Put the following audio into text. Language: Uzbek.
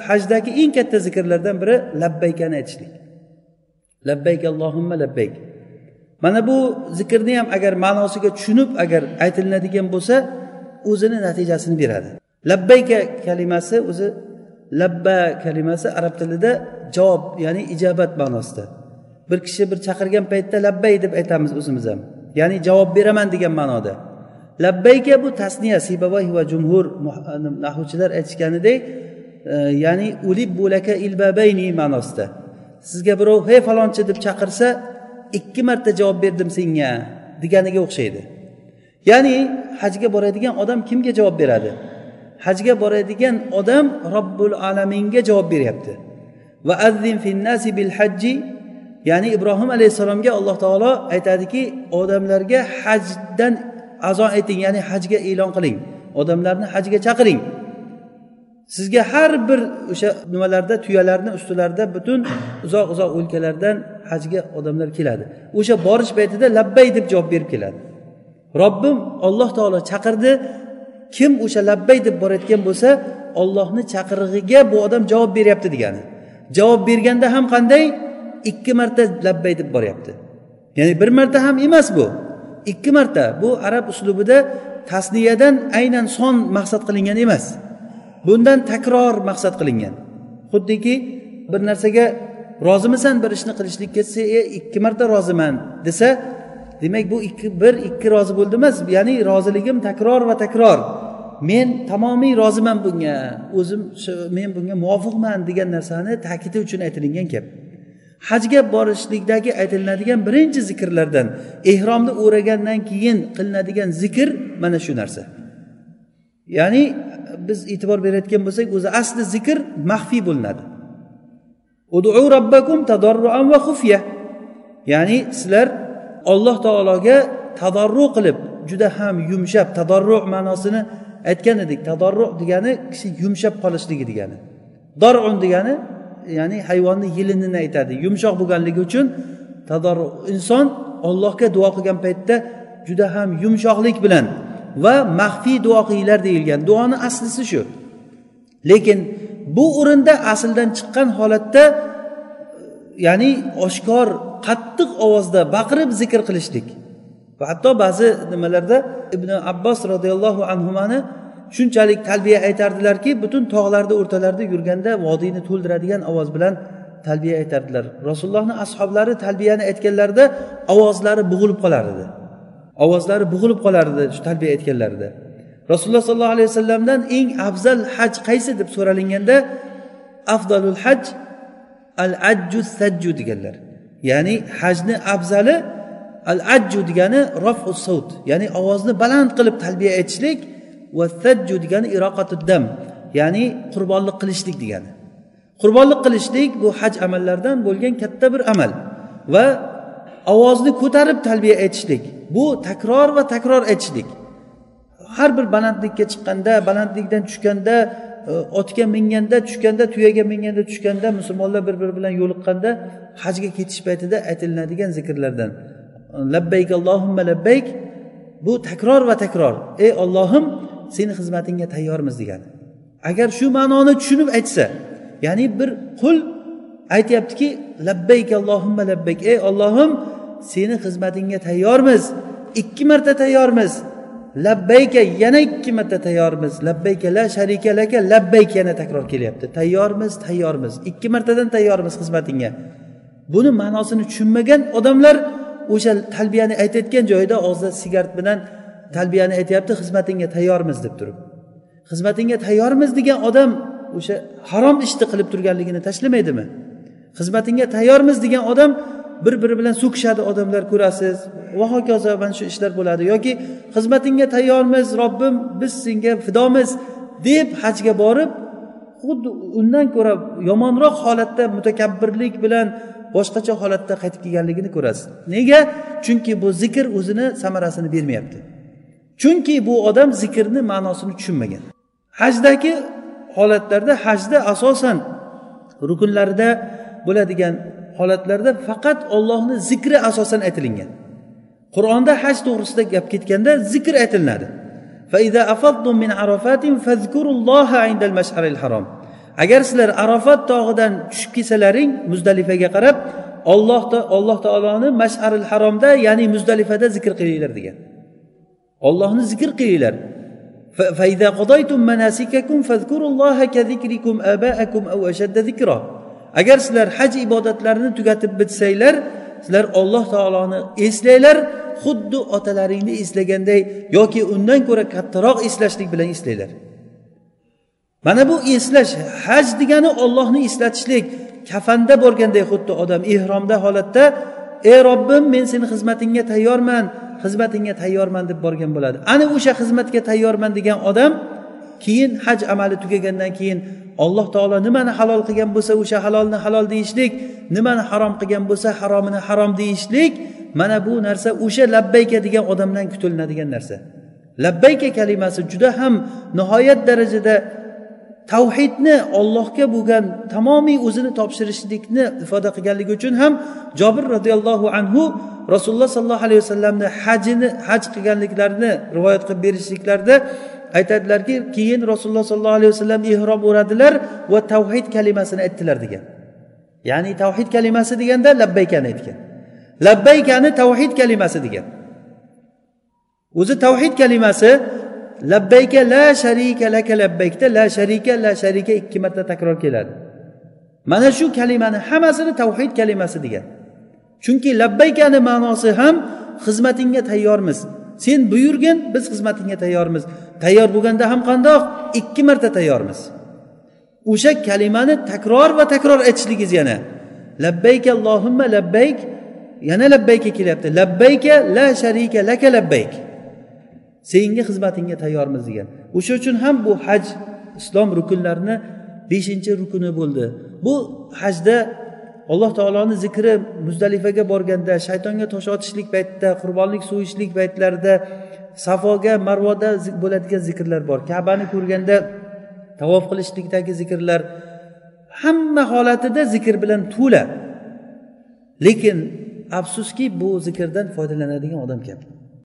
hajdagi eng katta zikrlardan biri labbaykani aytishlik. Labbayk allohimma labbayk. Mana bu zikrni ham agar ma'nosiga tushunib agar aytilinadigan bo'lsa o'zini natijasini beradi. Labbayka kalimasi o'zi labba kalimasi arab tilida javob ya'ni ijobat ma'nosida. Bir kishi bir chaqirgan paytda labbay deb aytamiz o'zimiz ham. Ya'ni javob beraman degan ma'noda. Labbayka bu tasniya sibavay va jumhur nahuvchilar aytishganidek ya'ni ulib bo'laka ilbabayni ma'nosida. Sizga birov hey falonchi deb chaqirsa ikki marta javob berdim senga deganiga o'xshaydi. Ya'ni hajga boradigan odam kimga javob beradi? Hajga boradigan odam robbul alaminga javob beryapti. Va azzin finnasi bil hajji ya'ni ibrohim alayhissalomga alloh taolo aytadiki odamlarga hajdan azo ayting ya'ni hajga e'lon qiling. Odamlarni hajga chaqiring. Sizga har bir o'sha nimalarda tuyalarni ustilarida butun uzoq uzoq o'lkalardan hajga odamlar keladi. O'sha borish paytida labbay deb javob berib keladi. Robbim olloh taolo chaqirdi. Kim o'sha labbay deb borayotgan bo'lsa ollohni chaqirig'iga bu odam javob beryapti degani. Javob berganda ham qanday? Ikki marta labbay deb boryapti. Ya'ni bir marta ham emas bu. Ikki marta. Bu arab uslubida tasniyadan aynan son maqsad qilingan emas. Bundan takror maqsad qilingan. Xuddiki bir narsaga rozimisan bir ishni qilishlikka desa e ikki marta roziman desa demak bu ikki bir ikki rozi bo'ldi emas ya'ni roziligim takror va takror. Men tamomiy roziman bunga o'zim men bunga muvofiqman degan narsani ta'kidi uchun aytilingan gap. Hajga borishlikdagi aytilinadigan birinchi zikrlardan ehromni o'ragandan keyin qilinadigan zikr mana shu narsa. Ya'ni biz e'tibor berayotgan bo'lsak o'zi asli zikr maxfiy bo'linadi. Udu robbakum tadorruan va xufya. Ya'ni sizlar olloh taologa tadorru qilib juda ham yumshab tadorru ma'nosini aytgan edik. Tadorru degani kishi yumshab qolishligi degani. Dorun degani ya'ni hayvonni yilinini aytadi. Yumshoq bo'lganligi uchun tadorru inson ollohga duo qilgan paytda juda ham yumshoqlik bilan va maxfiy duo qilinglar deyilgan duoni aslisi shu. Lekin bu o'rinda asldan chiqqan holatda ya'ni oshkor qattiq ovozda baqirib zikr qilishlik. Va hatto ba'zi nimalarda ibn abbos roziyallohu anhumani shunchalik talbiya aytardilarki butun tog'larni o'rtalarida yurganda vodiyni to'ldiradigan ovoz bilan talbiya aytardilar. Rasulullohni ashoblari talbiyani aytganlarida ovozlari bo'g'ilib qolar edi. Ovozlari bo'g'ilib qolardi shu talbiya aytganlarida. Rasululloh sollallohu alayhi vasallamdan eng afzal haj qaysi deb so'ralinganda afzalul haj al ajju sajju deganlar. Ya'ni hajni afzali al ajju degani rofu savt ya'ni ovozni baland qilib talbiya aytishlik va sajju degani iroqatuddam ya'ni qurbonlik qilishlik degani. Qurbonlik qilishlik bu haj amallaridan bo'lgan katta bir amal va ovozni ko'tarib talbiya aytishlik bu takror va takror aytishlik har bir balandlikka chiqqanda balandlikdan tushganda e, otga minganda tushganda tuyaga minganda tushganda musulmonlar bir biri bilan yo'liqqanda hajga ketish paytida aytilinadigan zikrlardan. Labbayk allohimma labbayk. Bu takror va takror. Ey ollohim seni xizmatingga tayyormiz degani agar shu ma'noni tushunib aytsa ya'ni bir qul aytyaptiki labbayk allohimma labbayk. Ey ollohim seni xizmatingga tayyormiz. Ikki marta tayyormiz. Labbayka yana ikki marta tayyormiz. Labbayka la sharika laka labbayk yana takror kelyapti. Tayyormiz tayyormiz. Ikki martadan tayyormiz xizmatingga. Buni ma'nosini tushunmagan odamlar o'sha talbiyani aytayotgan joyida og'zida sigaret bilan talbiyani aytyapti xizmatingga tayyormiz deb turib. Xizmatingga tayyormiz degan odam o'sha harom ishni qilib turganligini tashlamaydimi xizmatingga tayyormiz degan odam bir biri bilan so'kishadi odamlar ko'rasiz. Va hokazo mana shu ishlar bo'ladi. Yoki xizmatingga tayyormiz robbim biz senga fidomiz deb hajga borib xuddi undan ko'ra yomonroq holatda mutakabbirlik bilan boshqacha holatda qaytib kelganligini ko'rasiz. Nega? Chunki bu zikr o'zini samarasini bermayapti. Chunki bu odam zikrni ma'nosini tushunmagan. Hajdagi holatlarda hajda asosan rukunlarida bo'ladigan holatlarda faqat ollohni zikri asosan aytilingan qur'onda haj to'g'risida gap ketganda zikr aytilinadi agar sizlar arafat tog'idan tushib kelsalaring muzdalifaga qarab olloh alloh taoloni masharil haromda ya'ni muzdalifada zikr qilinglar degan ollohni zikr qilinglar فإذا قضيتم مناسككم فاذكروا الله كذكركم آباءكم أو أشد ذكرا agar sizlar haj ibodatlarini tugatib bitsanglar sizlar olloh taoloni eslanglar xuddi otalaringni eslaganday yoki undan ko'ra kattaroq eslashlik bilan eslanglar. Mana bu eslash haj degani ollohni eslatishlik kafanda bo'lganday xuddi odam ehromda holatda ey robbim men seni xizmatingga tayyorman xizmatingga tayyorman deb borgan bo'ladi. Ana o'sha xizmatga tayyorman degan odam keyin haj amali tugagandan keyin alloh taolo nimani halol qilgan bo'lsa o'sha halolni halol deyishlik nimani harom qilgan bo'lsa haromini harom deyishlik mana bu narsa o'sha labbayka degan odamdan kutilinadigan narsa. Labbayka kalimasi juda ham nihoyat darajada tavhidni ollohga bo'lgan tamomiy o'zini topshirishlikni ifoda qilganligi uchun ham jobir roziyallohu anhu rasululloh sollallohu alayhi vasallamni hajini haj qilganliklarini rivoyat qilib berishliklarida aytadilarki keyin rasululloh sollallohu alayhi vasallam ehrom o'radilar va tavhid kalimasini aytdilar degan. Ya'ni tavhid kalimasi deganda labbaykani aytgan. Labbaykani tavhid kalimasi degan. O'zi tavhid kalimasi labbayka la sharika laka labbaykda la sharika la sharika ikki marta takror keladi. Mana shu kalimani hammasini tavhid kalimasi degan. Chunki labbaykani ma'nosi ham xizmatingga tayyormiz. Sen buyurgin biz xizmatingga tayyormiz. Tayyor bo'lganda ham qandoq? Ikki marta tayyormiz. O'sha kalimani takror va takror aytishligingiz yana labbayka allohimma labbayk yana labbayka kelyapti. Labbayka la sharika laka labbayk. Senga xizmatingga tayyormiz degan. O'sha uchun ham bu haj islom rukunlarini beshinchi rukuni bo'ldi. Bu hajda alloh taoloni zikri muzdalifaga borganda shaytonga tosh otishlik paytida qurbonlik so'yishlik paytlarida safoga marvoda bo'ladigan zikrlar bor. Kabani ko'rganda tavof qilishlikdagi zikrlar hamma holatida zikr bilan to'la. Lekin afsuski bu zikrdan foydalanadigan odam kam